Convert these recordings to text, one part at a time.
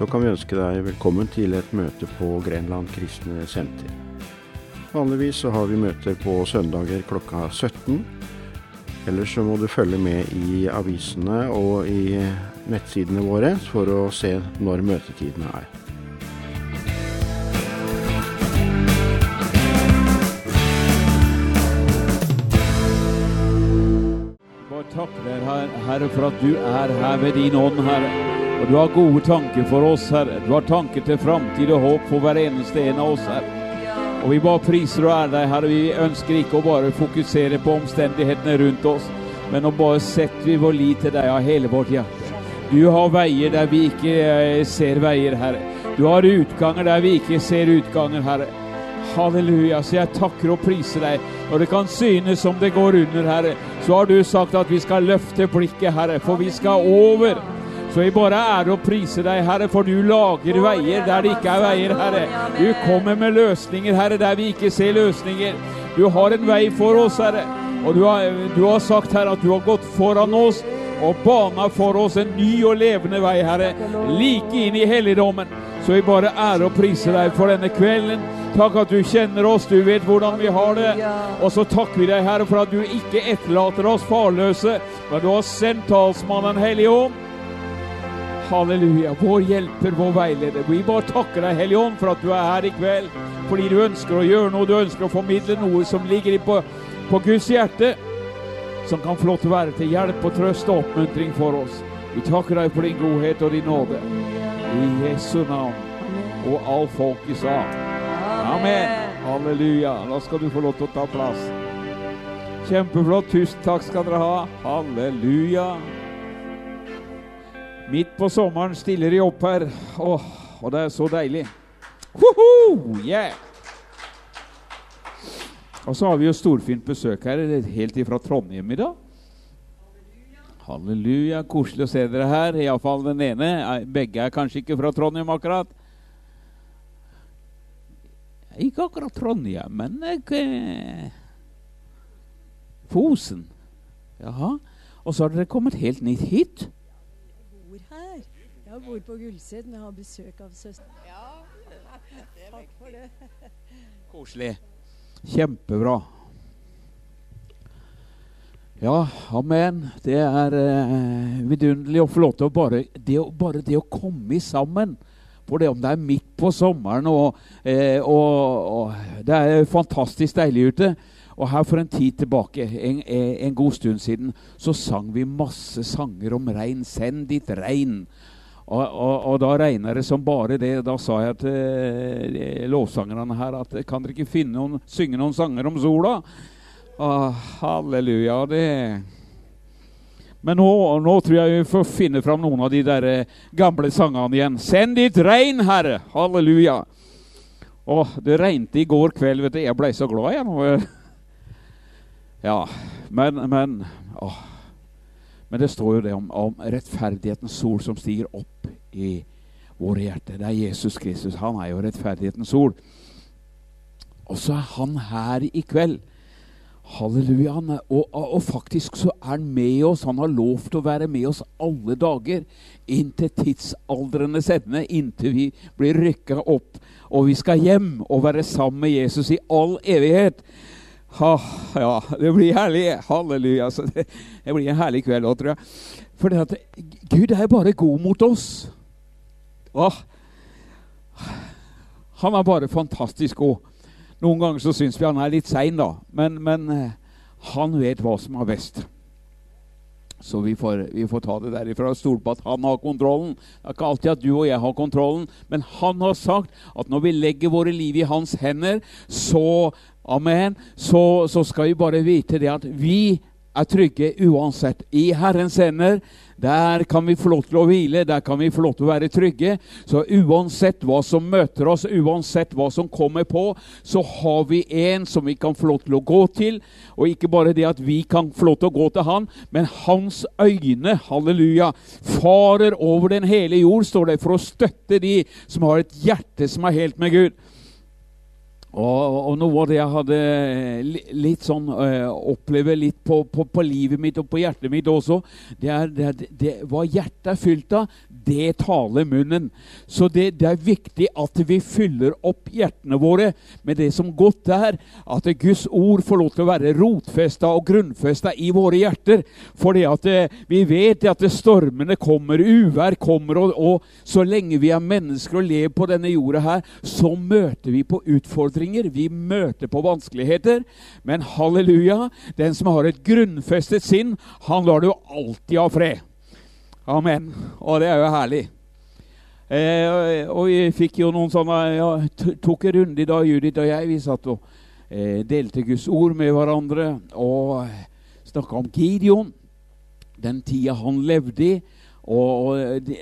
så kan vi ønske deg velkommen til et møte på Grenland kristne senter. Vanligvis så har vi møter på søndager klokka 17. Ellers så må du følge med i avisene og i nettsidene våre for å se når møtetidene er. Bare takk Herre, for at du er her ved din ånd, Herre. Og du har gode tanker for oss, Herre. Du har tanker til framtid og håp for hver eneste en av oss, Herre. Og vi bare priser og ærer deg, Herre. Vi ønsker ikke å bare fokusere på omstendighetene rundt oss, men å bare sette vi vår lit til deg av hele vårt hjerte. Du har veier der vi ikke eh, ser veier, Herre. Du har utganger der vi ikke ser utganger, Herre. Halleluja. Så jeg takker og priser deg. Når det kan synes som det går under, Herre, så har du sagt at vi skal løfte blikket, Herre, for vi skal over. Så vi bare ære og prise deg, Herre, for du lager veier der det ikke er veier, Herre. Du kommer med løsninger, Herre, der vi ikke ser løsninger. Du har en vei for oss, Herre. Og du har, du har sagt, Herre, at du har gått foran oss og bana for oss en ny og levende vei, Herre. Like inn i helligdommen. Så vi bare ære og prise deg for denne kvelden. Takk at du kjenner oss, du vet hvordan vi har det. Og så takker vi deg, Herre, for at du ikke etterlater oss farløse, men du har sendt talsmannen Hellig Ånd. Halleluja. Vår hjelper, vår veileder. Vi bare takker deg, Hellige Ånd, for at du er her i kveld. Fordi du ønsker å gjøre noe, du ønsker å formidle noe som ligger på, på Guds hjerte. Som kan få lov til å være til hjelp og trøst og oppmuntring for oss. Vi takker deg for din godhet og din nåde. I Jesu navn. Og all folket sa. Amen. Halleluja. Da skal du få lov til å ta plass. Kjempeflott. Tusen takk skal dere ha. Halleluja. Midt på sommeren stiller de opp her. Åh, og det er så deilig. Woho! Yeah! Og så har vi jo storfint besøk her, helt ifra Trondheim i dag. Halleluja. Koselig å se dere her. Iallfall den ene. Begge er kanskje ikke fra Trondheim akkurat. Ikke akkurat Trondheim, men eh, Fosen. Jaha. Og så har dere kommet helt nytt hit. Bor. Jeg bor på Gullset, men jeg har besøk av søster. Ja, det er Takk for det. Koselig. Kjempebra. Ja, amen. Det er eh, vidunderlig å få lov til å bare det, bare det å komme sammen. For det om det er midt på sommeren og, eh, og, og Det er fantastisk deilig ute. Og her for en tid tilbake, en, en god stund siden, så sang vi masse sanger om regn. Send ditt regn. Og, og, og, da regner det som bare det. Da sa jeg til eh, lovsangerne her at kan dere ikke finne noen, synge noen sanger om sola? Ah, halleluja. Det Men nå, nå, tror jeg vi får finne fram noen av de der eh, gamle sangene igjen. Send ditt regn, Herre! Halleluja. Å, det regnet i går kveld, vet du. Jeg blei så glad, jeg. Ja, men, men åh. Men det står jo det om, om, rettferdighetens sol som stiger opp i våre hjerter. Det er Jesus Kristus. Han er jo rettferdighetens sol. Og så er han her i kveld. Halleluja. Og, og, og, faktisk så er han med oss. Han har lov til å være med oss alle dager. Inntil tidsaldrenes ende. Inntil vi blir rykka opp. Og vi skal hjem og være sammen med Jesus i all evighet. Ha, ja, det blir herlig. Halleluja. Det, det blir en herlig kveld òg, tror jeg. For det at Gud er bare god mot oss. Åh. Han er bare fantastisk god. Noen ganger så syns vi han er litt sein, da. Men, men han vet hva som er best. Så vi får, vi får ta det derifra og stole på at han har kontrollen. Det er ikke alltid at du og jeg har kontrollen, men han har sagt at når vi legger våre liv i hans hender, så Amen. Så, så, skal vi bare vite det at vi er trygge uansett. I Herrens hender, der kan vi få lov til å hvile, der kan vi få lov til å være trygge. Så uansett hva som møter oss, uansett hva som kommer på, så har vi en som vi kan få lov til å gå til. Og ikke bare det at vi kan få lov til å gå til han, men hans øyne, halleluja, farer over den hele jord, står det, for å støtte de som har et hjerte som er helt med Gud. Og, og, noe av det jeg hadde litt sånn øh, oppleve litt på, på, på, livet mitt og på hjertet mitt også, det er, det, det, hva hjertet er fylt av, det taler munnen. Så det, det, er viktig at vi fyller opp hjertene våre med det som godt er. At Guds ord får lov til å være rotfesta og grunnfesta i våre hjerter. For vi vet at stormene kommer, uvær kommer, og, og, så lenge vi er mennesker og lever på denne jorda her, så møter vi på utfordringer. Vi møter på vanskeligheter. Men halleluja, den som har et grunnfestet sinn, han lar det jo alltid ha fred. Amen. Og det er jo herlig. Eh, og vi fikk jo noen sånne ja, tok en runde da Judith og jeg. Vi satt og eh, delte Guds ord med hverandre og eh, snakka om Gideon, den tida han levde i. Og, og de,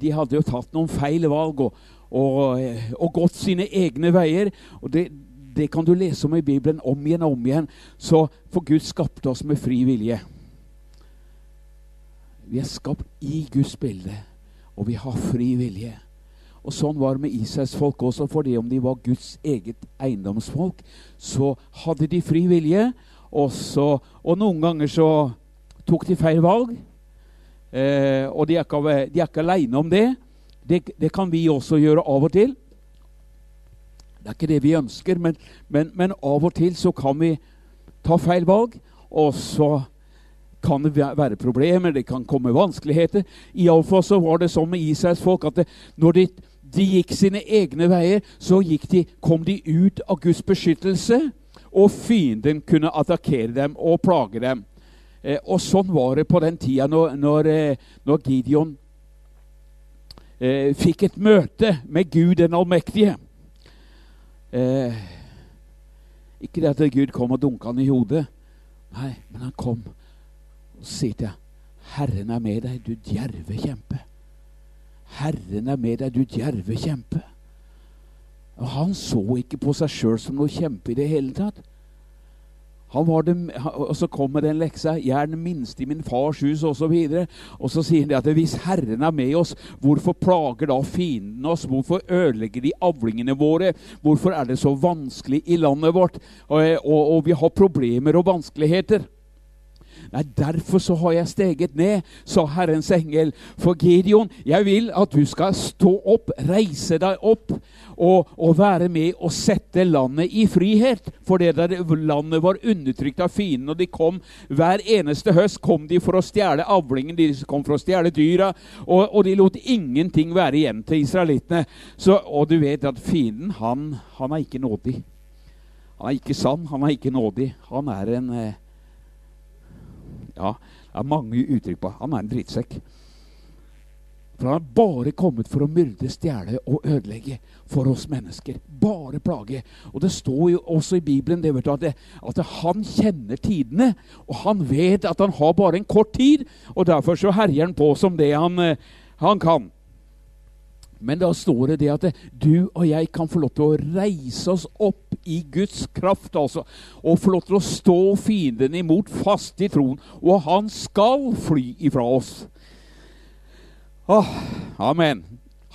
de, hadde jo tatt noen feil valg og, og, og gått sine egne veier. Og det, det, kan du lese om i Bibelen om igjen og om igjen. Så For Gud skapte oss med fri vilje. Vi er skapt i Guds bilde, og vi har fri vilje. Og Sånn var det med Israels folk også, fordi om de var Guds eget eiendomsfolk, så hadde de fri vilje. Også, og noen ganger så tok de feil valg. Eh, og de er ikke, de ikke aleine om det. Det. det. kan vi også gjøre av og til. Det er ikke det vi ønsker, men, men, men av og til så kan vi ta feil valg. Og så kan det være problemer, det kan komme vanskeligheter. Iallfall så var det sånn med Israels folk at det, når de, de, gikk sine egne veier, så de, kom de ut av Guds beskyttelse, og fienden kunne attakkere dem og plage dem. Eh, og sånn var det på den tida når, når, eh, når Gideon eh, fikk et møte med Gud den allmektige. Eh, ikke det at Gud kom og dunka han i hodet. Nei, men han kom og sier til Herren er med deg, du djerve kjempe. Herren er med deg, du djerve kjempe. Og Han så ikke på seg sjøl som noe kjempe i det hele tatt. Det, og så kommer den leksa 'Jeg er den minste i min fars hus', osv. Og, så og så sier de at hvis Herren er med oss, hvorfor plager da fiendene oss? Hvorfor ødelegger de avlingene våre? Hvorfor er det så vanskelig i landet vårt? Og, og, og vi har problemer og vanskeligheter. Nei, derfor så har jeg steget ned, sa Herrens engel. For Gideon, jeg vil at du skal stå opp, reise deg opp og, og være med og sette landet i frihet. For det der landet var undertrykt av fienden, og de kom hver eneste høst kom de for å stjele avlingen, de kom for å stjele dyra, og, og, de lot ingenting være igjen til israelittene. Og du vet at fienden, han, han er ikke nådig. Han er ikke sann, han er ikke nådig. Han er en eh, ja, det er mange uttrykk på Han er en drittsekk. For han har bare kommet for å myrde, stjele og ødelegge for oss mennesker. Bare plage. Og det står jo også i Bibelen det, du, at, det, at, han kjenner tidene. Og han vet at han har bare en kort tid, og derfor så herjer han på som det han, eh, han kan. Men da står det at du og jeg kan få lov til å reise oss opp i Guds kraft, altså. Og få lov til å stå fienden imot fast i troen. Og han skal fly ifra oss. Åh, amen.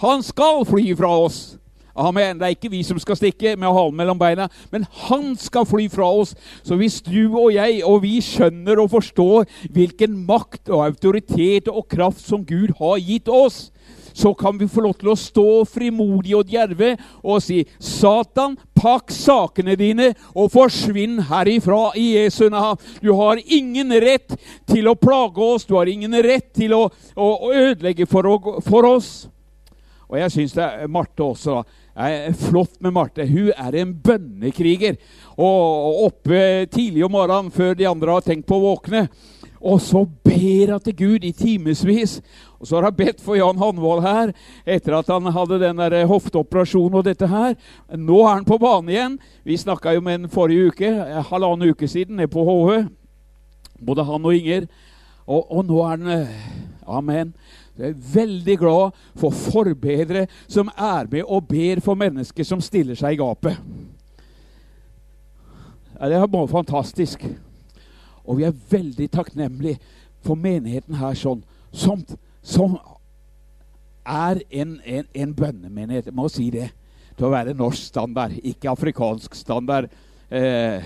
Han skal fly ifra oss. Amen. Det er ikke vi som skal stikke med halen mellom beina, men han skal fly fra oss. Så hvis du og jeg og vi skjønner og forstår hvilken makt og autoritet og kraft som Gud har gitt oss, så kan vi få lov til å stå frimodige og djerve og si Satan, pakk sakene dine og forsvinn herifra i Jesu navn. Du har ingen rett til å plage oss, du har ingen rett til å, å, å ødelegge for, for, oss. Og jeg syns det er Marte også da, er flott med Marte. Hun er en bønnekriger. Og oppe tidlig om morgenen før de andre har tenkt på å våkne. Og så ber hun til Gud i timevis. Og så har hun bedt for Jan Hanvold her etter at han hadde den der hofteoperasjonen og dette her. Nå er han på banen igjen. Vi snakka jo med ham forrige uke, halvannen uke siden, nede på HV. Både han og Inger. Og, og nå er han eh, Amen. Jeg er veldig glad for forbedere som er med og ber for mennesker som stiller seg i gapet. Ja, det er bare fantastisk. Og vi er veldig takknemlige for menigheten her sånn, som, som er en, en, en bønnemenighet. Jeg må si det. til å være norsk standard, ikke afrikansk standard. Eh,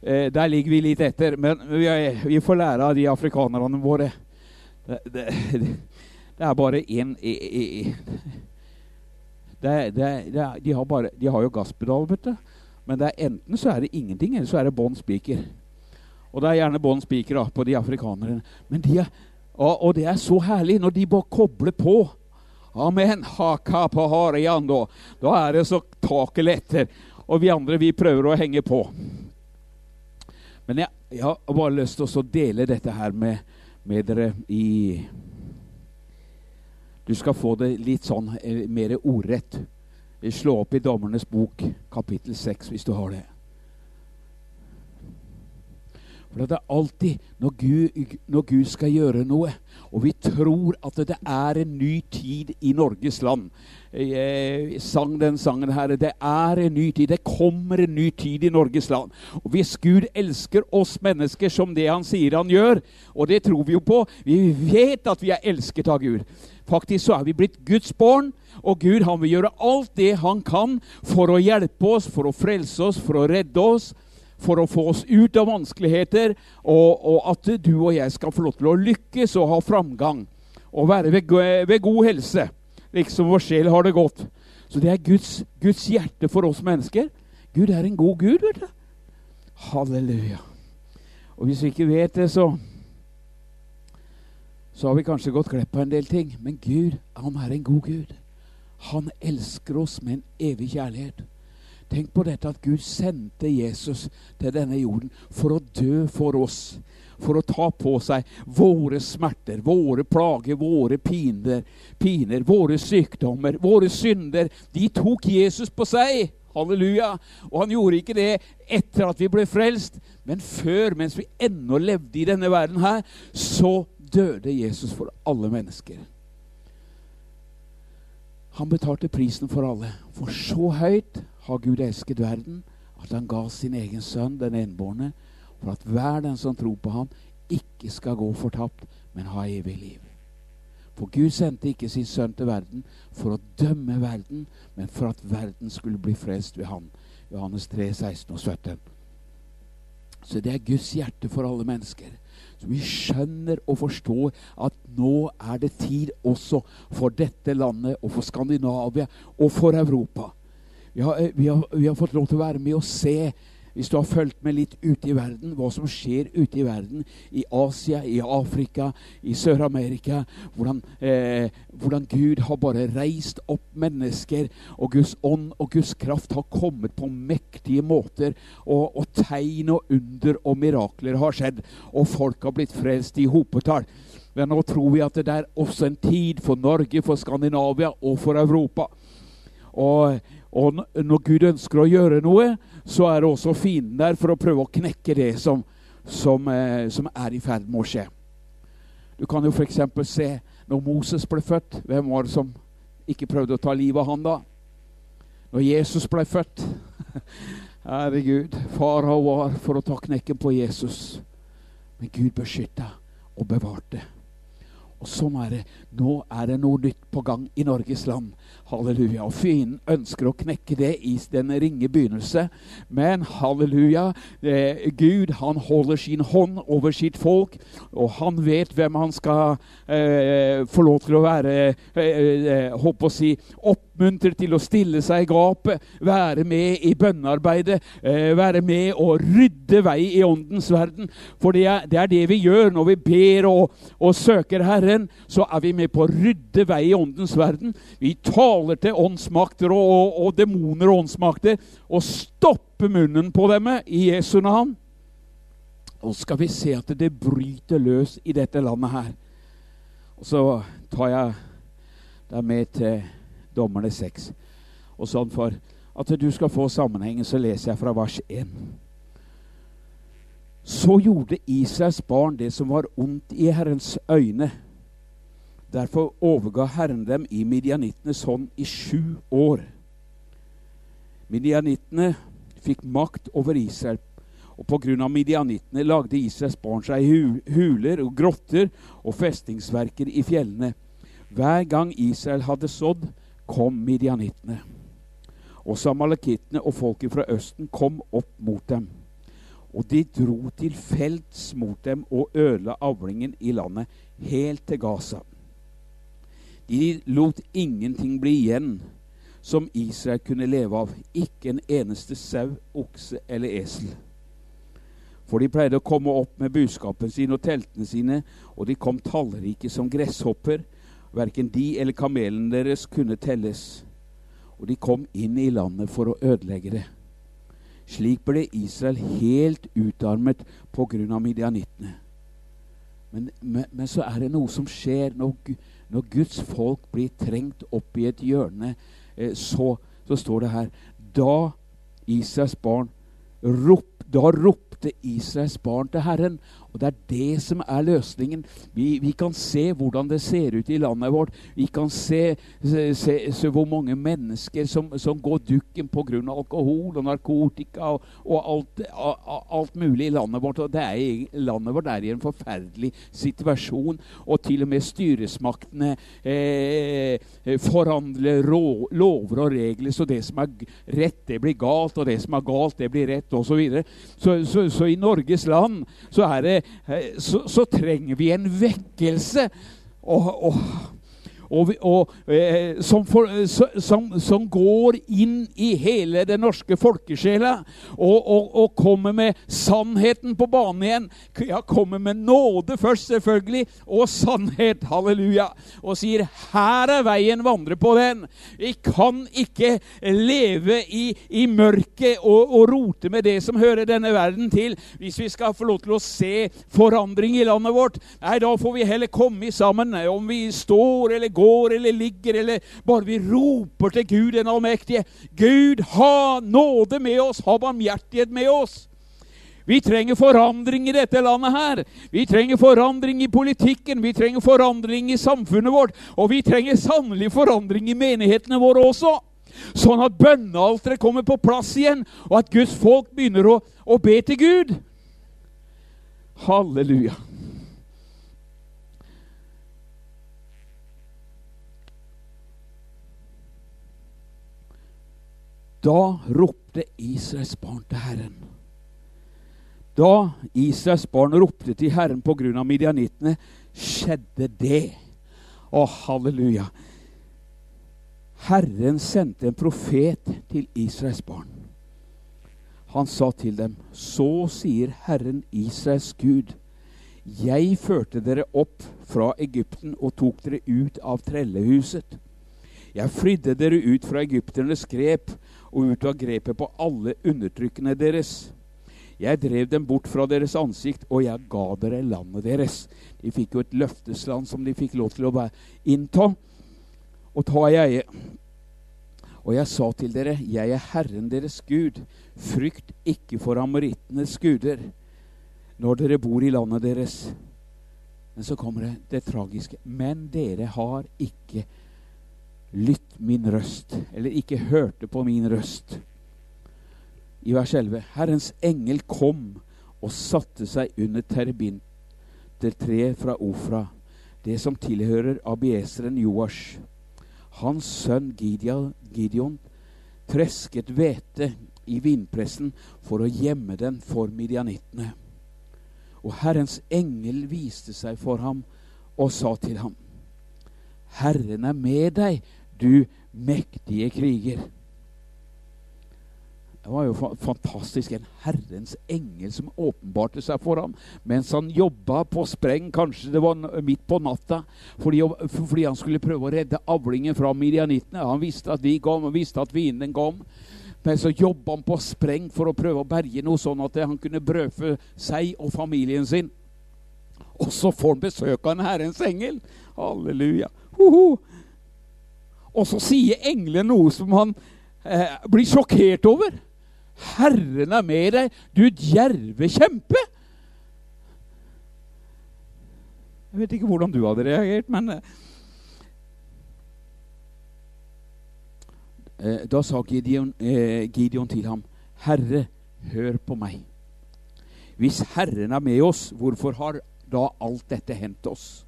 eh, der ligger vi litt etter, men vi, vi, får lære av de afrikanerne våre. Det, det, det er bare én de, de har jo gasspedal, vet du. Men er enten så er det ingenting, eller så er det bånn spiker. Og det er gjerne bånn spiker på de afrikanerne. Men de er, og, og, det er så herlig når de bare kobler på. Amen. Haka på hariando. Da er det så taket letter. Og vi andre vi prøver å henge på. Men jeg, jeg har bare lyst til å dele dette her med, med dere i Du skal få det litt sånn eh, mer ordrett. Slå opp i Dommernes bok, kapittel 6, hvis du har det. For det er alltid når Gud, når Gud, skal gjøre noe, og vi tror at det er en ny tid i Norges land Jeg sang den sangen her. Det er en ny tid. Det kommer en ny tid i Norges land. Og hvis Gud elsker oss mennesker som det han sier han gjør, og det tror vi jo på Vi vet at vi er elsket av Gud. Faktisk så er vi blitt Guds barn, og Gud han vil gjøre alt det han kan for å hjelpe oss, for å frelse oss, for å redde oss for å få oss ut av vanskeligheter, og, og, at du og jeg skal få lov til å lykkes og ha framgang. Og være ved, ved god helse, liksom vår sjel har det godt. Så det er Guds, Guds, hjerte for oss mennesker. Gud er en god Gud, vet du. Halleluja. Og hvis vi ikke vet det, så så har vi kanskje gått glipp av en del ting. Men Gud, han er en god Gud. Han elsker oss med en evig kjærlighet. Tenk på dette at Gud sendte Jesus til denne jorden for å dø for oss. For å ta på seg våre smerter, våre plager, våre piner, piner, våre sykdommer, våre synder. De tok Jesus på seg. Halleluja. Og han gjorde ikke det etter at vi ble frelst, men før, mens vi ennå levde i denne verden her, så døde Jesus for alle mennesker. Han betalte prisen for alle. For så høyt har Gud elsket verden, at han ga sin egen sønn, den enbårne, for at hver den som tror på ham, ikke skal gå fortapt, men ha evig liv. For Gud sendte ikke sin sønn til verden for å dømme verden, men for at verden skulle bli frelst ved han. Johannes 3, 16 og 17. Så det er Guds hjerte for alle mennesker. Så vi skjønner og forstår at nå er det tid også for dette landet og for Skandinavia og for Europa har, eh, vi, har, vi har, fått lov til å være med og se, hvis du har fulgt med litt ute i verden, hva som skjer ute i verden. I Asia, i Afrika, i Sør-Amerika. Hvordan, eh, hvordan, Gud har bare reist opp mennesker, og Guds ånd og Guds kraft har kommet på mektige måter. Og, og tegn og under og mirakler har skjedd, og folk har blitt frelst i hopetall. Men nå tror vi at det er også en tid for Norge, for Skandinavia og for Europa. Og, og når Gud ønsker å gjøre noe, så er det også fienden der for å prøve å knekke det som, som, eh, som er i ferd med å skje. Du kan jo f.eks. se når Moses ble født. Hvem var det som ikke prøvde å ta livet av han da? Når Jesus ble født. Herregud. Farao var for å ta knekken på Jesus. Men Gud beskytta og bevarte. Og sånn er det. Nå er det noe nytt på gang i Norges land. Halleluja. Og fienden ønsker å knekke det i den ringe begynnelse. Men halleluja, eh, Gud han holder sin hånd over sitt folk, og han vet hvem han skal eh, få lov til å være eh, håper eh, å si, oppmuntret til å stille seg i gapet, være med i bønnearbeidet, eh, være med og rydde vei i åndens verden. For det er, det er det vi gjør når vi ber og, og søker Herren så er vi med på å rydde vei i åndens verden. Vi taler til åndsmakter og, og, og demoner og åndsmakter og stopper munnen på dem i Jesu navn. Og skal vi se at det bryter løs i dette landet her. Og så tar jeg deg med til Dommerne 6. Og sånn for at du skal få sammenhengen, så leser jeg fra vers 1. Så gjorde Israels barn det som var ondt i Herrens øyne, Derfor overga Herren dem i midianittenes hånd i sju år. Midianittene fikk makt over Israel, og pga. midianittene lagde Israels barn seg huler og grotter og festingsverker i fjellene. Hver gang Israel hadde sådd, kom midianittene. Også amalekittene og folket fra Østen kom opp mot dem. Og de dro til felts mot dem og ødela avlingen i landet helt til Gaza. De lot ingenting bli igjen som Israel kunne leve av. Ikke en eneste sau, okse eller esel. For de pleide å komme opp med buskapen sin og teltene sine, og de kom tallrike som gresshopper. Verken de eller kamelene deres kunne telles. Og de kom inn i landet for å ødelegge det. Slik ble Israel helt utarmet pga. midianittene. Men, men, men, så er det noe som skjer når, når Guds folk blir trengt opp i et hjørne. Eh, så, så, står det her Da Israels barn rop, da ropte Israels barn til Herren, og Det er det som er løsningen. Vi, vi, kan se hvordan det ser ut i landet vårt. Vi kan se, se, se, hvor mange mennesker som, som går dukken pga. alkohol og narkotika og, og alt, alt, mulig i landet vårt. Og det er, landet vårt er i en forferdelig situasjon. Og til og med styresmaktene eh, forhandler rå, lover og regler, så det som er rett, det blir galt, og det som er galt, det blir rett, osv. Så, så, så, så i Norges land så er det Eh, så, så trenger vi en vekkelse. Og, og, og, og eh, som, for, som, som, går inn i hele den norske folkesjela og, kommer med sannheten på banen igjen. Ja, kommer med nåde først, selvfølgelig, og sannhet. Halleluja. Og sier 'Her er veien, vandre på den'. Vi kan ikke leve i, i mørket og, og rote med det som hører denne verden til, hvis vi skal få lov til å se forandring i landet vårt. Nei, da får vi heller komme sammen, om vi står eller går eller ligger, eller bare vi roper til Gud den allmektige. Gud, ha nåde med oss, ha barmhjertighet med oss. Vi trenger forandring i dette landet her. Vi trenger forandring i politikken, vi trenger forandring i samfunnet vårt. Og vi trenger sannelig forandring i menighetene våre også. Sånn at bønnealteret kommer på plass igjen, og at Guds folk begynner å, å be til Gud. Halleluja. Da ropte Israels barn til Herren. Da Israels barn ropte til Herren pga. midjanittene, skjedde det. Å, halleluja. Herren sendte en profet til Israels barn. Han sa til dem, så sier Herren Israels Gud, jeg førte dere opp fra Egypten og tok dere ut av trellehuset. Jeg flydde dere ut fra egypternes grep og ut av grepet på alle undertrykkene deres. Jeg drev dem bort fra deres ansikt, og jeg ga dere landet deres. De fikk jo et løftesland som de fikk lov til å innta og ta i eie. Og jeg sa til dere, jeg er Herren deres Gud. Frykt ikke for amorittenes guder når dere bor i landet deres. Men så kommer det det tragiske. Men dere har ikke lytt min røst, eller ikke hørte på min røst. I vers 11.: Herrens engel kom og satte seg under terbintertreet fra Ofra, det som tilhører abieseren Joash. Hans sønn Gideon, tresket hvete i vindpressen for å gjemme den for midjanittene. Og Herrens engel viste seg for ham og sa til ham, Herren er med deg, du mektige kriger. Det var jo fantastisk. En Herrens engel som åpenbarte seg for ham mens han jobba på spreng, kanskje det var midt på natta, fordi, fordi han skulle prøve å redde avlingen fra midjanittene. Han visste at de kom, han visste at fienden kom. Men så jobba han på spreng for å prøve å berge noe, sånn at han kunne brødfø seg og familien sin. Og så får han besøk av en Herrens engel. Halleluja. Ho -huh. Og så sier engelen noe som han eh, blir sjokkert over. Herren er med deg, du djerve kjempe. Jeg vet ikke hvordan du hadde reagert, men eh, eh Da sa Gideon, eh, Gideon til ham, Herre, hør på meg. Hvis Herren er med oss, hvorfor har da alt dette hendt oss?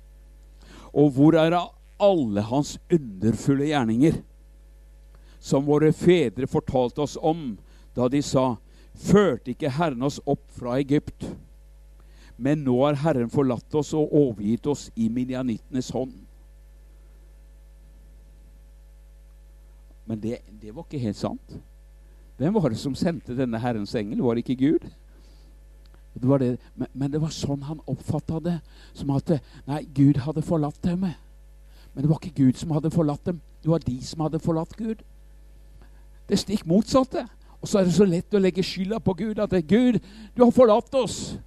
Og hvor er alle hans underfulle gjerninger. som våre fedre fortalte oss om da de sa:" Førte ikke Herren oss opp fra Egypt? Men nå har Herren forlatt oss og overgitt oss i minjanittenes hånd. Men det, det, var ikke helt sant. Hvem var det som sendte denne Herrens engel? Var det ikke Gud? Det det. Men, men, det var sånn han oppfatta det. Som at nei, Gud hadde forlatt dem. Men det var ikke Gud som hadde forlatt dem. Det var de som hadde forlatt Gud. Det stikk motsatte. Og så er det så lett å legge skylda på Gud. At 'Gud, du har forlatt oss'.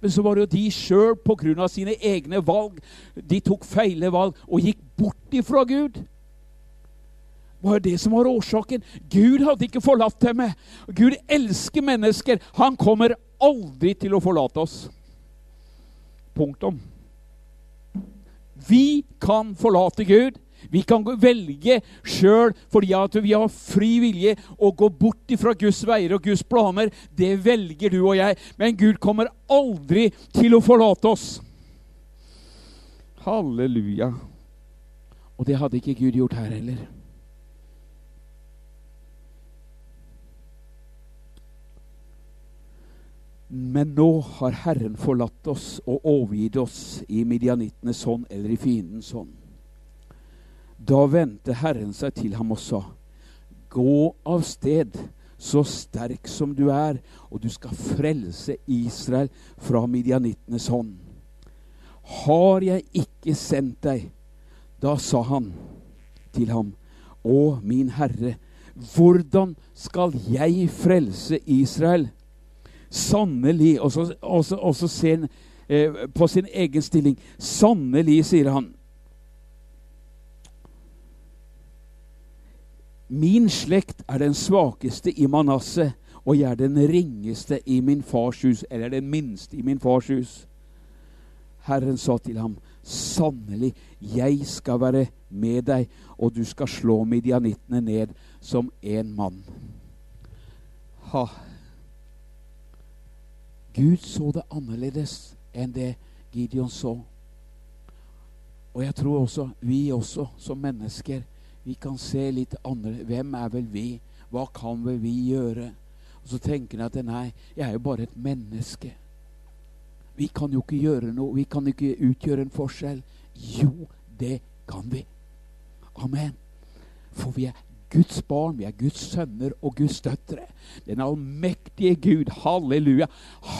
Men så var det jo de sjøl, pga. sine egne valg, de tok feile valg og gikk bort ifra Gud. Det var det som var årsaken. Gud hadde ikke forlatt dem. Gud elsker mennesker. Han kommer aldri til å forlate oss. Punktum. Vi kan forlate Gud. Vi kan velge sjøl fordi at vi har fri vilje å gå bort ifra Guds veier og Guds planer. Det velger du og jeg. Men Gud kommer aldri til å forlate oss. Halleluja. Og det hadde ikke Gud gjort her heller. Men nå har Herren forlatt oss og overgitt oss i midianittenes hånd eller i fiendens hånd. Da vendte Herren seg til ham og sa, Gå av sted, så sterk som du er, og du skal frelse Israel fra midianittenes hånd. Har jeg ikke sendt deg? Da sa han til ham, Å, min Herre, hvordan skal jeg frelse Israel? Sannelig Og så ser han eh, på sin egen stilling. Sannelig, sier han, Min slekt er den svakeste i Manasseh, og jeg er den ringeste i min fars hus, eller den minste i min fars hus. Herren sa til ham, sannelig, jeg skal være med deg, og du skal slå midianittene ned som en mann. Ha. Gud så det annerledes enn det Gideon så. Og jeg tror også vi også, som mennesker, vi kan se litt andre Hvem er vel vi? Hva kan vel vi gjøre? Og så tenker han at nei, jeg er jo bare et menneske. Vi kan jo ikke gjøre noe. Vi kan ikke utgjøre en forskjell. Jo, det kan vi. Amen. For vi er Guds barn, vi er Guds sønner og Guds døtre. Den allmektige Gud, halleluja.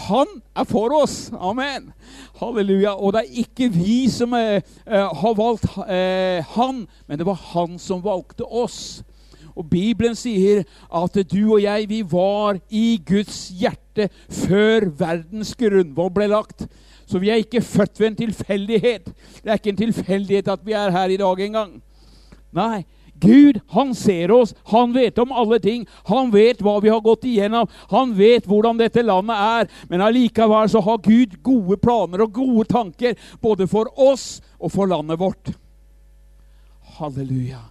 Han er for oss! Amen! Halleluja. Og det er ikke vi som eh, har valgt eh, han, men det var han som valgte oss. Og Bibelen sier at du og jeg, vi var i Guds hjerte før verdens grunnvoll ble lagt. Så vi er ikke født ved en tilfeldighet. Det er ikke en tilfeldighet at vi er her i dag engang. Nei, Gud, han ser oss. Han vet om alle ting. Han vet hva vi har gått igjennom. Han vet hvordan dette landet er. Men allikevel så har Gud gode planer og gode tanker både for oss og for landet vårt. Halleluja.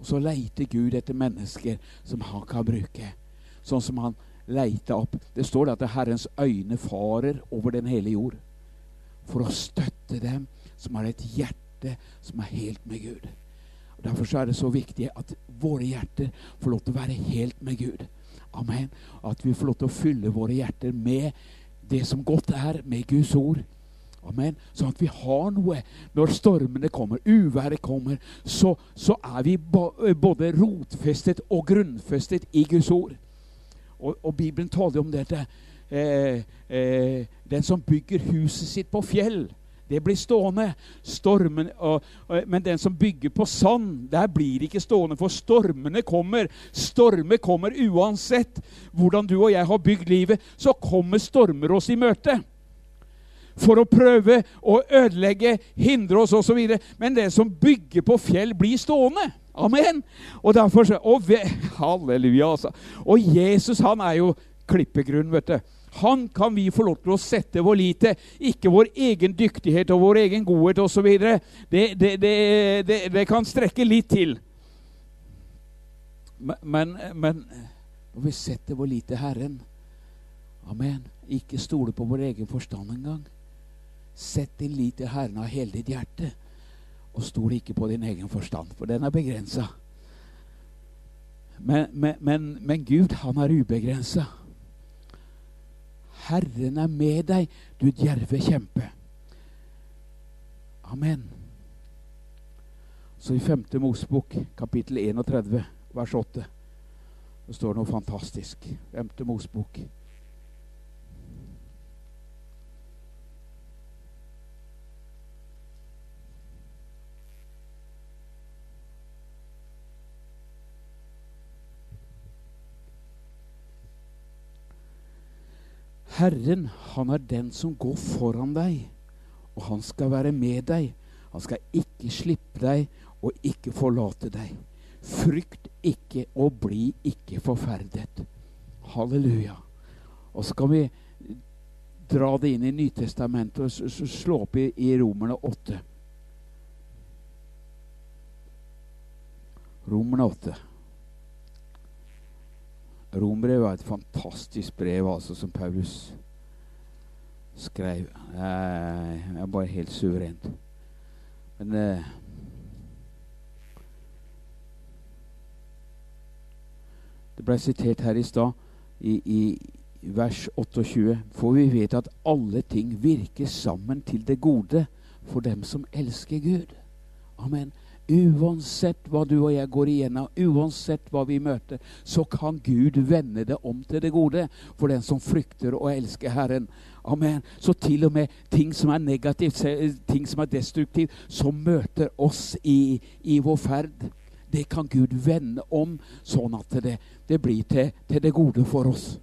Og så leiter Gud etter mennesker som han kan bruke. Sånn som han leita opp. Det står at Herrens øyne farer over den hele jord. For å støtte dem som har et hjerte som er helt med Gud. Derfor er det så viktig at våre hjerter får lov til å være helt med Gud. Amen. At vi får lov til å fylle våre hjerter med det som godt er, med Guds ord. Amen. Sånn at vi har noe når stormene kommer, uværet kommer. Så, så er vi både rotfestet og grunnfestet i Guds ord. Og, og Bibelen taler om dette. Eh, eh, den som bygger huset sitt på fjell, det blir stående. Stormen, og, og, men den som bygger på sand, der blir ikke stående. For stormene kommer. Stormer kommer uansett hvordan du og jeg har bygd livet. Så kommer stormer oss i møte. For å prøve å ødelegge, hindre oss osv. Men den som bygger på fjell, blir stående. Amen. Og derfor, og, halleluja, altså. Og Jesus han er jo klippegrunn, vet du. Han kan vi få lov til å sette vår lit til. Ikke vår egen dyktighet og vår egen godhet osv. Det, det, det, det, det kan strekke litt til. Men, men når vi setter vår lit til Herren Amen. Ikke stole på vår egen forstand engang. Sett din lit til Herren av hele ditt hjerte. Og stol ikke på din egen forstand, for den er begrensa. Men, men, men, men Gud, han er ubegrensa. Herren er med deg, du djerve kjempe. Amen. Så i 5. Mosebok, kapittel 31, vers 8, det står noe fantastisk. 5. Mosebok. Herren, han er den som går foran deg, og han skal være med deg. Han skal ikke slippe deg og ikke forlate deg. Frykt ikke og bli ikke forferdet. Halleluja. Og så kan vi dra det inn i Nytestamentet og slå opp i, i Romerne 8. Romerne 8. Rombrevet var et fantastisk brev altså, som Paulus skrev. Det er bare helt suverent. Men eh, Det ble sitert her i stad, i, i vers 28. For vi vet at alle ting virker sammen til det gode for dem som elsker Gud. Amen. Uansett hva du og jeg går igjennom, uansett hva vi møter, så kan Gud vende det om til det gode for den som frykter og elsker Herren. Amen. Så til og med ting som er negativt, ting som er destruktivt, som møter oss i, i vår ferd, det kan Gud vende om, sånn at det, det blir til, til, det gode for oss.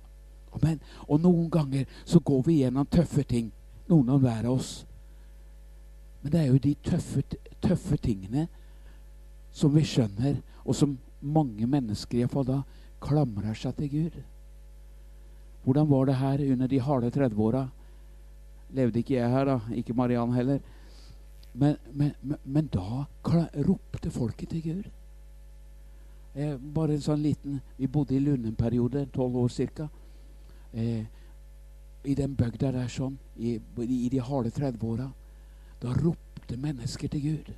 Amen. Og noen ganger så går vi gjennom tøffe ting, noen av hver av oss. Men det er jo de tøffe, tøffe tingene som vi skjønner, og som mange mennesker iallfall da klamrer seg til Gud. Hvordan var det her under de harde 30-åra? Levde ikke jeg her, da. Ikke Mariann heller. Men, men, men, men da ropte folket til Gud. Eh, bare en sånn liten Vi bodde i Lunde en tolv år ca. Eh, I den bygda der sånn, i, i de harde 30-åra. Da ropte mennesker til Gud.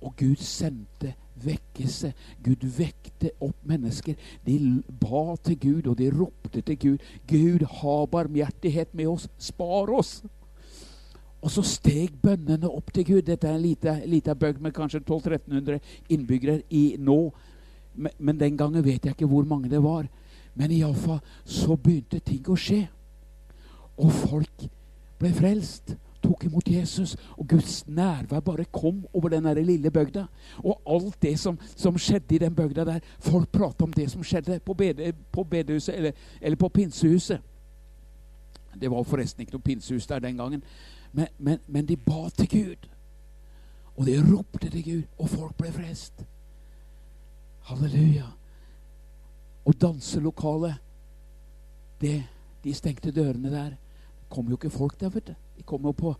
Og Gud sendte vekkelse. Gud vekte opp mennesker. De ba til Gud, og de ropte til Gud. Gud, ha barmhjertighet med oss. Spar oss. Og så steg bønnene opp til Gud. Dette er en liten lite bøgg med kanskje 1200-1300 innbyggere i nå. Men, men, den gangen vet jeg ikke hvor mange det var. Men iallfall så begynte ting å skje. Og folk ble frelst tok imot Jesus, og Guds nærvær bare kom over den der lille bygda. Og alt det som, som, skjedde i den bygda der Folk prata om det som skjedde på, bede, på bedehuset eller, eller, på pinsehuset. Det var forresten ikke noe pinsehus der den gangen. Men, men, men de ba til Gud. Og de ropte til Gud, og folk ble frelst. Halleluja. Og danselokalet, det, de stengte dørene der. Kom jo ikke folk der, vet du. De kom jo på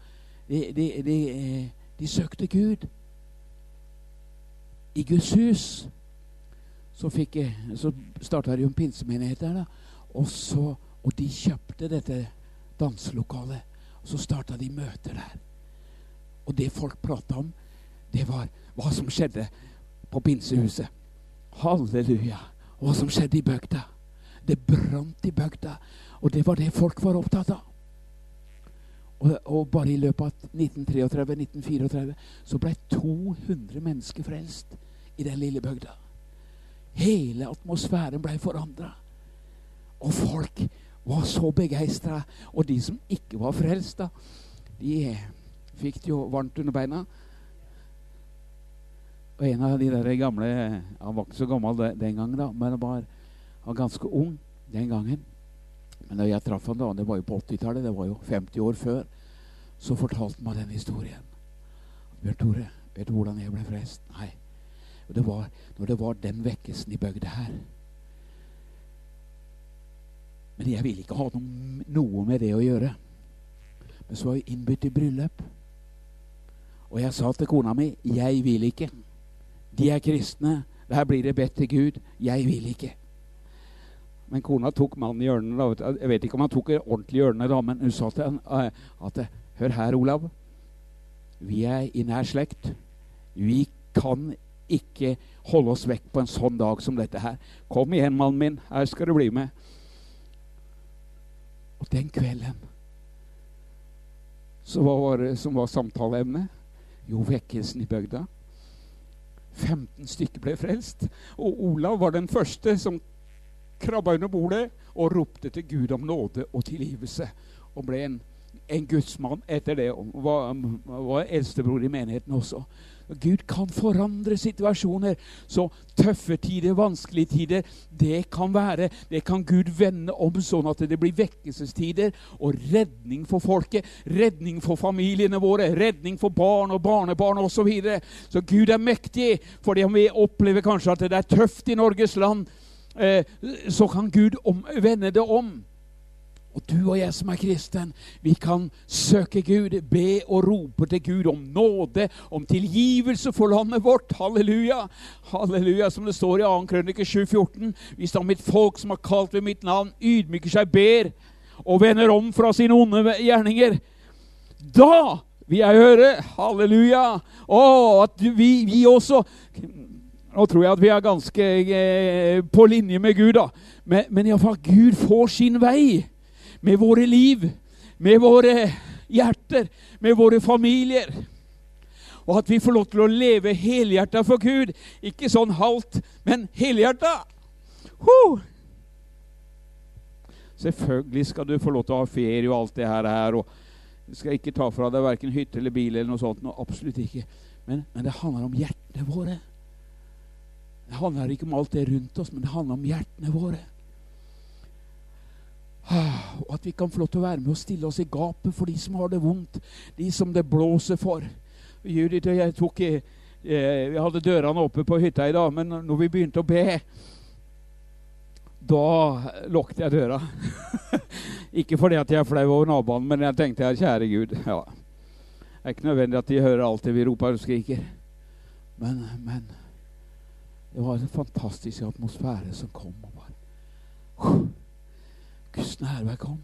de, de, de, de, søkte Gud. I Guds hus så, fikk jeg, så starta de en pinsemenighet der. da, og, så, og de kjøpte dette danselokalet. Og så starta de møter der. Og det folk prata om, det var hva som skjedde på pinsehuset. Halleluja. Hva som skjedde i bygda. Det brant i bygda. Og det var det folk var opptatt av. Og, og, bare i løpet av 1933-1934 så ble 200 mennesker frelst i den lille bygda. Hele atmosfæren ble forandra. Og folk var så begeistra. Og de som ikke var frelst, da, de fikk det jo varmt under beina. Og en av de der gamle Han var ikke så gammel den gangen, da, men han var, var ganske ung den gangen. Men da jeg traff han da, det var jo på 80-tallet, det var jo 50 år før, så fortalte han meg den historien. Bjørn Tore, vet du hvordan jeg ble frelst? Nei. Det var når det var den vekkelsen i bygda her. Men jeg ville ikke ha noe, noe, med det å gjøre. Men så var jeg innbudt i bryllup. Og jeg sa til kona mi 'Jeg vil ikke'. De er kristne. Der blir det bedt til Gud. Jeg vil ikke. Men kona tok mannen i hjørnet. Jeg vet ikke om han tok ordentlig hjørne, da, men hun sa til han eh, at Hør her, Olav. Vi er i nær slekt. Vi kan ikke holde oss vekk på en sånn dag som dette her. Kom igjen, mannen min. Her skal du bli med. Og den kvelden så hva var det som var samtaleemnet? Jo, vekkelsen i bygda. 15 stykker ble frelst. Og Olav var den første som krabba under bordet og ropte til Gud om nåde og tilgivelse. Og ble en, en gudsmann etter det. Og var, var eldstebror i menigheten også. Gud kan forandre situasjoner. Så tøffe tider, vanskelige tider, det kan være Det kan Gud vende om sånn at det blir vekkelsestider og redning for folket. Redning for familiene våre, redning for barn og barnebarn osv. Så, videre. så Gud er mektig. om vi opplever kanskje at det er tøft i Norges land, så kan Gud om, vende det om. Og du og jeg som er kristen, vi kan søke Gud, be og rope til Gud om nåde, om tilgivelse for landet vårt. Halleluja! Halleluja, Som det står i 2. krønike 7,14. Hvis da mitt folk som har kalt ved mitt navn, ydmyker seg, ber og vender om fra sine onde gjerninger, da vil jeg høre Halleluja! Å, at vi, vi også nå tror jeg at vi er ganske eh, på linje med Gud, da. Men, men iallfall Gud får sin vei med våre liv, med våre hjerter, med våre familier. Og at vi får lov til å leve helhjerta for Gud. Ikke sånn halvt, men helhjerta. Huh. Selvfølgelig skal du få lov til å ha ferie og alt det her. og Du skal ikke ta fra deg verken hytte eller bil eller noe sånt. Noe, absolutt ikke. Men, men det handler om hjertene våre. Det handler ikke om alt det rundt oss, men det handler om hjertene våre. Og at vi kan få lov til å være med og stille oss i gapet for de som har det vondt. De som det blåser for. Judith og jeg tok eh, Vi hadde dørene oppe på hytta i dag, men når vi begynte å be, da lukket jeg døra. ikke fordi at jeg er flau over naboene, men jeg tenkte jeg, kjære Gud ja. Det er ikke nødvendig at de hører alt det vi roper og skriker. Men, men det var en fantastisk atmosfære som kom. og bare Guds nærvær kom.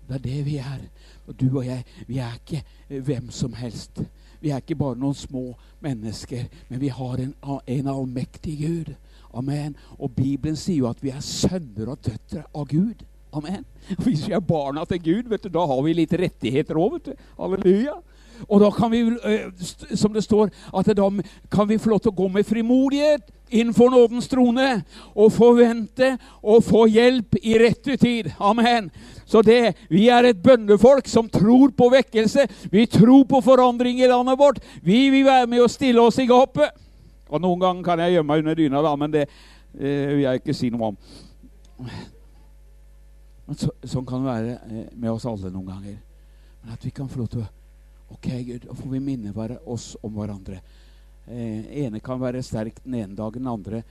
Og det er det vi er. Og du og jeg, vi er ikke hvem som helst. Vi er ikke bare noen små mennesker, men vi har en, en allmektig Gud. Amen. Og Bibelen sier jo at vi er sønner og døtre av Gud. Amen. Hvis vi er barna til Gud, vet du, da har vi litt rettigheter òg. Halleluja. Og da kan vi, eh, som det står, at da kan vi få lov til å gå med frimodighet innenfor nådens trone og forvente å få hjelp i rette tid. Amen. Så det, vi er et bønnefolk som tror på vekkelse. Vi tror på forandring i landet vårt. Vi vil være med og stille oss i gapet. Og Noen ganger kan jeg gjemme meg under dyna, da, men det eh, vil jeg ikke si noe om. Men så, sånn kan det være eh, med oss alle noen ganger. Men at vi kan få lov til å Ok, Gud, da får vi minne oss om hverandre. Eh, ene kan være sterk den ene dagen, den andre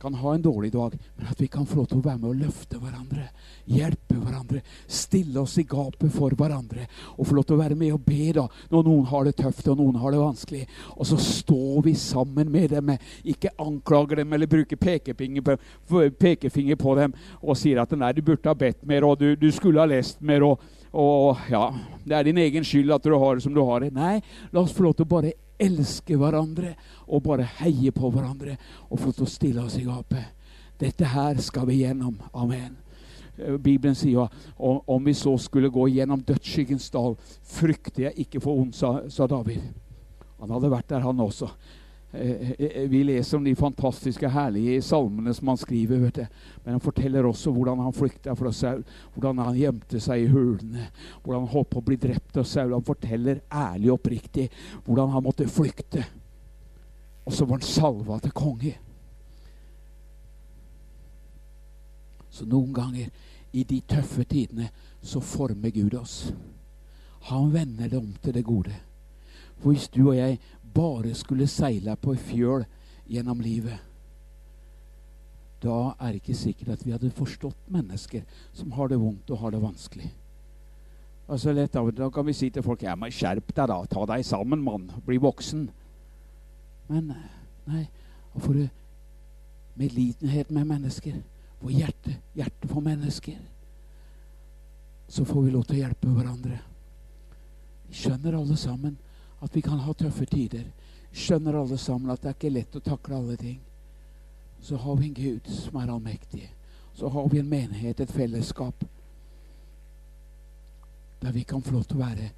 kan ha en dårlig dag. Men at vi kan få lov til å være med og løfte hverandre, hjelpe hverandre, stille oss i gapet for hverandre. Og få lov til å være med og be da, når noen har det tøft og noen har det vanskelig. Og så står vi sammen med dem, ikke anklager dem eller bruker pekefinger på, dem og sier at nei, du burde ha bedt mer, og du, du skulle ha lest mer. og og ja, det er din egen skyld at du har det som du har det. Nei, la oss få lov til å bare elske hverandre og bare heie på hverandre og få lov til å stille oss i gapet. Dette her skal vi gjennom. Amen. Eh, Bibelen sier om vi så skulle gå gjennom dødsskyggens dal, frykter jeg ikke for ondt, sa, David. Han hadde vært der, han også. Eh, eh, vi leser om de fantastiske, herlige salmene som han skriver. vet du. Men han forteller også hvordan han flykta fra Saul, hvordan han gjemte seg i hulene, hvordan han holdt på å bli drept av Saul. Han forteller ærlig og oppriktig hvordan han måtte flykte. Og så var han salva til konge. Så noen ganger i de tøffe tidene så former Gud oss. Han vender det om til det gode. For hvis du og jeg bare skulle seile på ei fjøl gjennom livet, da er det ikke sikkert at vi hadde forstått mennesker som har det vondt og har det vanskelig. Altså lett av, Da kan vi si til folk ja, men 'Skjerp deg, da. Ta deg sammen, mann. Bli voksen.' Men nei, får du medlidenhet med mennesker. Få hjerte, hjerte for mennesker. Så får vi lov til å hjelpe hverandre. Vi skjønner alle sammen at vi kan ha tøffe tider. Skjønner alle sammen at det er ikke lett å takle alle ting. Så har vi en Gud som er allmektig. Så har vi en menighet, et fellesskap, der vi kan få lov til å være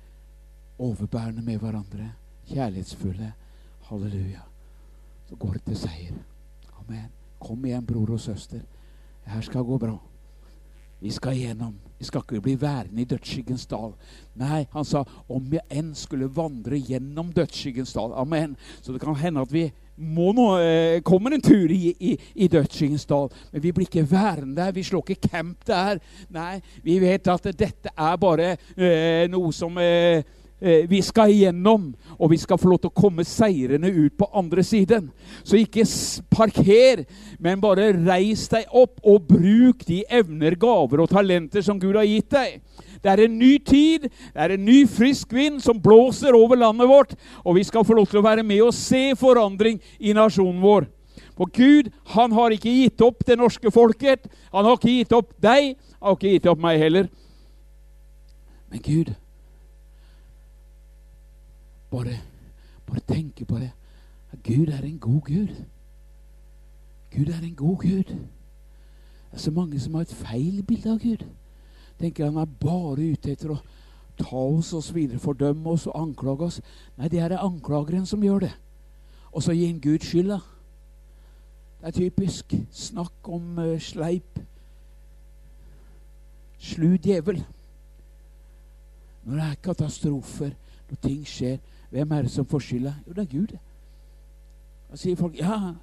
overbærende med hverandre. Kjærlighetsfulle. Halleluja. Så går det til seier. Amen. Kom igjen, bror og søster. Det her skal gå bra. Vi skal igjennom. Vi skal ikke bli værende i dødsskyggens dal. Nei, han sa om jeg enn skulle vandre gjennom dødsskyggens dal. Amen. Så det kan hende at vi må nå eh, kommer en tur i, i, i dødsskyggens dal. Men vi blir ikke værende der. Vi slår ikke camp der. Nei, vi vet at dette er bare eh, noe som eh, vi skal igjennom, og vi skal få lov til å komme seirende ut på andre siden. Så ikke parker, men bare reis deg opp og bruk de evner, gaver og talenter som Gud har gitt deg. Det er en ny tid, det er en ny frisk vind som blåser over landet vårt, og vi skal få lov til å være med og se forandring i nasjonen vår. For Gud han har ikke gitt opp det norske folket. Han har ikke gitt opp deg, han har ikke gitt opp meg heller. Men Gud bare, bare tenke på det. Gud er en god Gud. Gud er en god Gud. Det er så mange som har et feil bilde av Gud. Tenker Han er bare ute etter å ta oss og videre, fordømme oss og anklage oss. Nei, det er det anklageren som gjør det. Og så gir han Gud skylda. Det er typisk. Snakk om uh, sleip. Slu djevel. Når det er katastrofer, når ting skjer, hvem er det som får skylda? Jo, det er Gud. Da sier folk ja,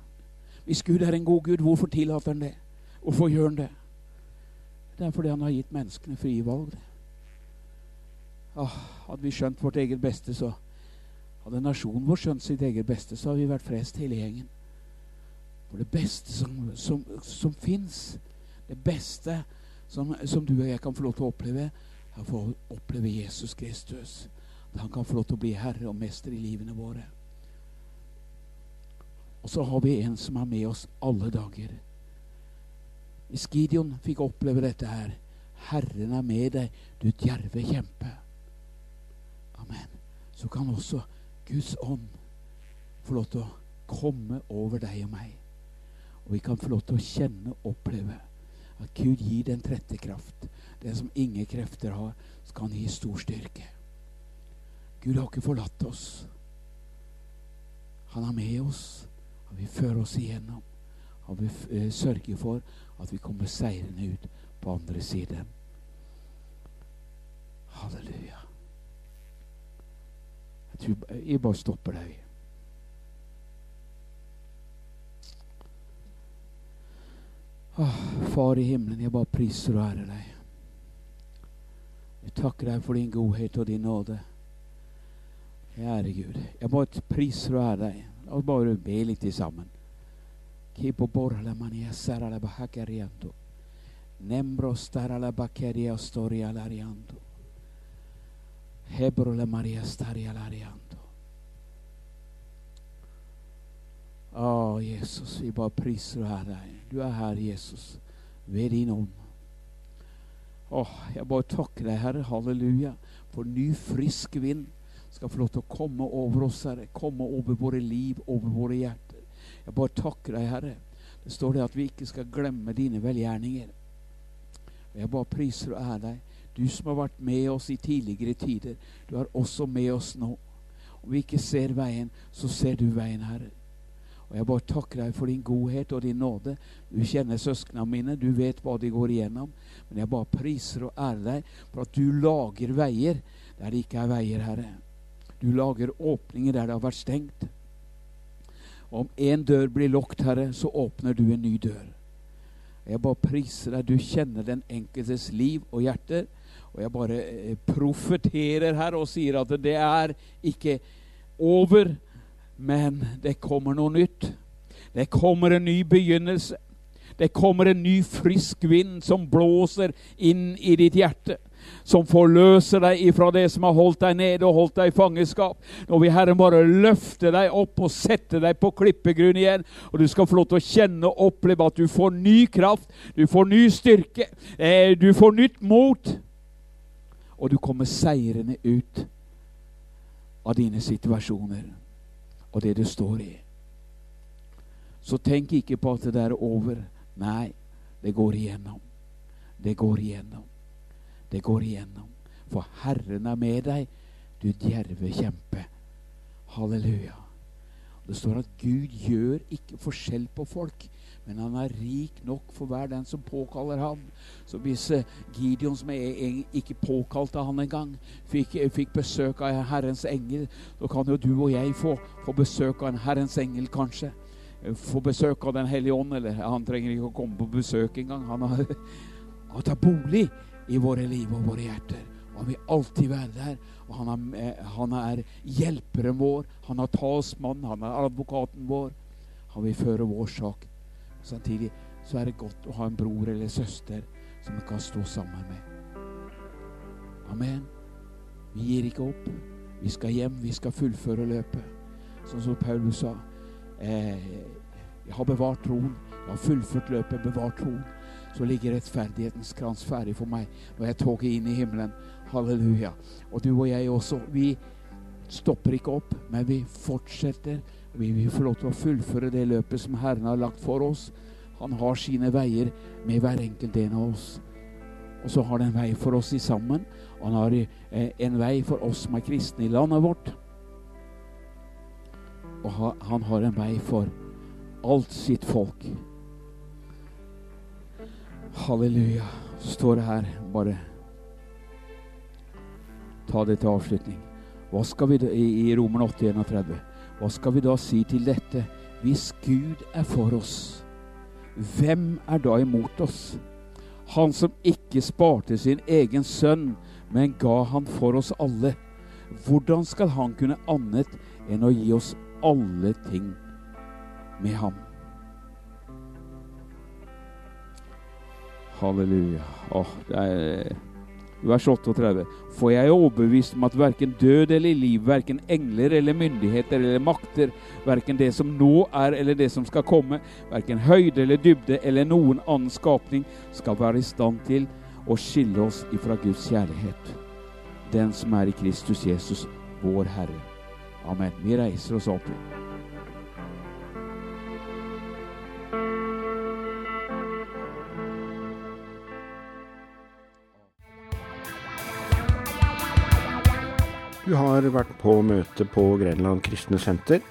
hvis Gud er en god Gud, hvorfor tillater han det? Hvorfor gjør han det? Det er fordi han har gitt menneskene frie valg. Ah, hadde vi skjønt vårt eget beste, så hadde nasjonen vår skjønt sitt eget beste, så hadde vi vært frest hele gjengen. For det beste som, som, som fins, det beste som, som, du og jeg kan få lov til å oppleve, er å få oppleve Jesus Kristus. At han kan få lov til å bli herre og mester i livene våre. Og så har vi en som er med oss alle dager. Hvis Gideon fikk oppleve dette her Herren er med deg, du djerve kjempe. Amen. Så kan også Guds ånd få lov til å komme over deg og meg. Og vi kan få lov til å kjenne og oppleve at Gud gir den trette kraft. Den som ingen krefter har, skal han gi stor styrke. Gud har ikke forlatt oss. Han er med oss. Han vil føre oss igjennom. Han vil uh, sørge for at vi kommer seirende ut på andre siden. Halleluja. Jeg tror jeg bare stopper der. Åh, Far i himmelen, jeg bare priser og ærer deg. Jeg takker deg for din godhet og din nåde. Kjære Gud, jeg bare priser og ærer deg. La oss bare be litt sammen. Kipo borla mania sarala bahakarianto. Nembro starala bakeria storia larianto. Hebro la maria staria larianto. Å, oh, Jesus, vi bare priser og ærer deg. Du er her, Jesus, ved din ånd. Åh, oh, jeg bare takker deg, Herre, halleluja, for ny, frisk vind skal få lov til å komme over oss, Herre. Komme over våre liv, over våre hjerter. Jeg bare takker deg, Herre. Det står det at vi ikke skal glemme dine velgjerninger. Og Jeg bare priser og ærer deg. Du som har vært med oss i tidligere tider, du er også med oss nå. Om vi ikke ser veien, så ser du veien, Herre. Og Jeg bare takker deg for din godhet og din nåde. Du kjenner søsknene mine, du vet hva de går igjennom. Men jeg bare priser og ærer deg for at du lager veier der det ikke er veier, Herre. Du lager åpninger der det har vært stengt. Om én dør blir lukket, Herre, så åpner du en ny dør. Jeg bare priser deg. Du kjenner den enkeltes liv og hjerte. Og jeg bare eh, profeterer her og sier at det er ikke over, men det kommer noe nytt. Det kommer en ny begynnelse. Det kommer en ny, frisk vind som blåser inn i ditt hjerte som forløser deg ifra det som har holdt deg nede og holdt deg i fangenskap. Nå vil Herren bare løfte deg opp og sette deg på klippegrunn igjen. Og du skal få lov til å kjenne og oppleve at du får ny kraft, du får ny styrke, eh, du får nytt mot. Og du kommer seirende ut av dine situasjoner og det du står i. Så tenk ikke på at det der er over. Nei, det går igjennom. Det går igjennom. Det går igjennom. For Herren er med deg, du djerve kjempe. Halleluja. Det står at Gud gjør ikke forskjell på folk, men han er rik nok for hver den som påkaller ham. Så hvis eh, Gideon, som ikke påkalte han engang, fikk, eh, fikk besøk av Herrens engel, så kan jo du og jeg få, få besøk av en Herrens engel, kanskje. Eh, få besøk av Den hellige ånd, eller han trenger ikke å komme på besøk engang. Han har, han tar bolig i våre liv og våre hjerter. Og han vil alltid være der. Og han er, han er hjelperen vår, han er talsmannen, han er advokaten vår. Han vil føre vår sak. Samtidig så er det godt å ha en bror eller søster som vi kan stå sammen med. Amen. Vi gir ikke opp. Vi skal hjem, vi skal fullføre løpet. Sånn som Paulus sa. Eh, jeg har bevart troen. Jeg har fullført løpet, bevart troen så ligger rettferdighetens krans ferdig for meg når jeg toger inn i himmelen. Halleluja. Og du og jeg også. Vi stopper ikke opp, men vi fortsetter. Vi vil få lov til å fullføre det løpet som Herren har lagt for oss. Han har sine veier med hver enkelt en av oss. Og så har han en vei for oss i sammen. Han har eh, en vei for oss som er kristne i landet vårt. Og han har en vei for alt sitt folk. Halleluja. Så står det her bare Ta det til avslutning. Hva skal vi da, I, i Romer 8, 31. Hva skal vi da si til dette? Hvis Gud er for oss, hvem er da imot oss? Han som ikke sparte sin egen sønn, men ga han for oss alle. Hvordan skal han kunne annet enn å gi oss alle ting med ham? Halleluja. Åh, er vers 38. For jeg er overbevist om at verken død eller liv, verken engler eller myndigheter eller makter, verken det som nå er eller det som skal komme, verken høyde eller dybde eller noen annen skapning, skal være i stand til å skille oss ifra Guds kjærlighet. Den som er i Kristus Jesus, vår Herre. Amen. Vi reiser oss opp. Du har vært på møte på Grenland kristne senter.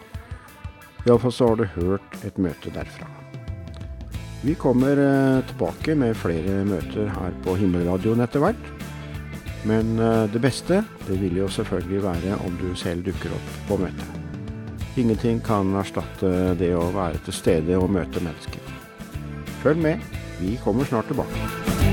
Iallfall så har du hørt et møte derfra. Vi kommer eh, tilbake med flere møter her på Himmelradioen etter hvert. Men eh, det beste det vil jo selvfølgelig være om du selv dukker opp på møtet. Ingenting kan erstatte det å være til stede og møte mennesker. Følg med, vi kommer snart tilbake.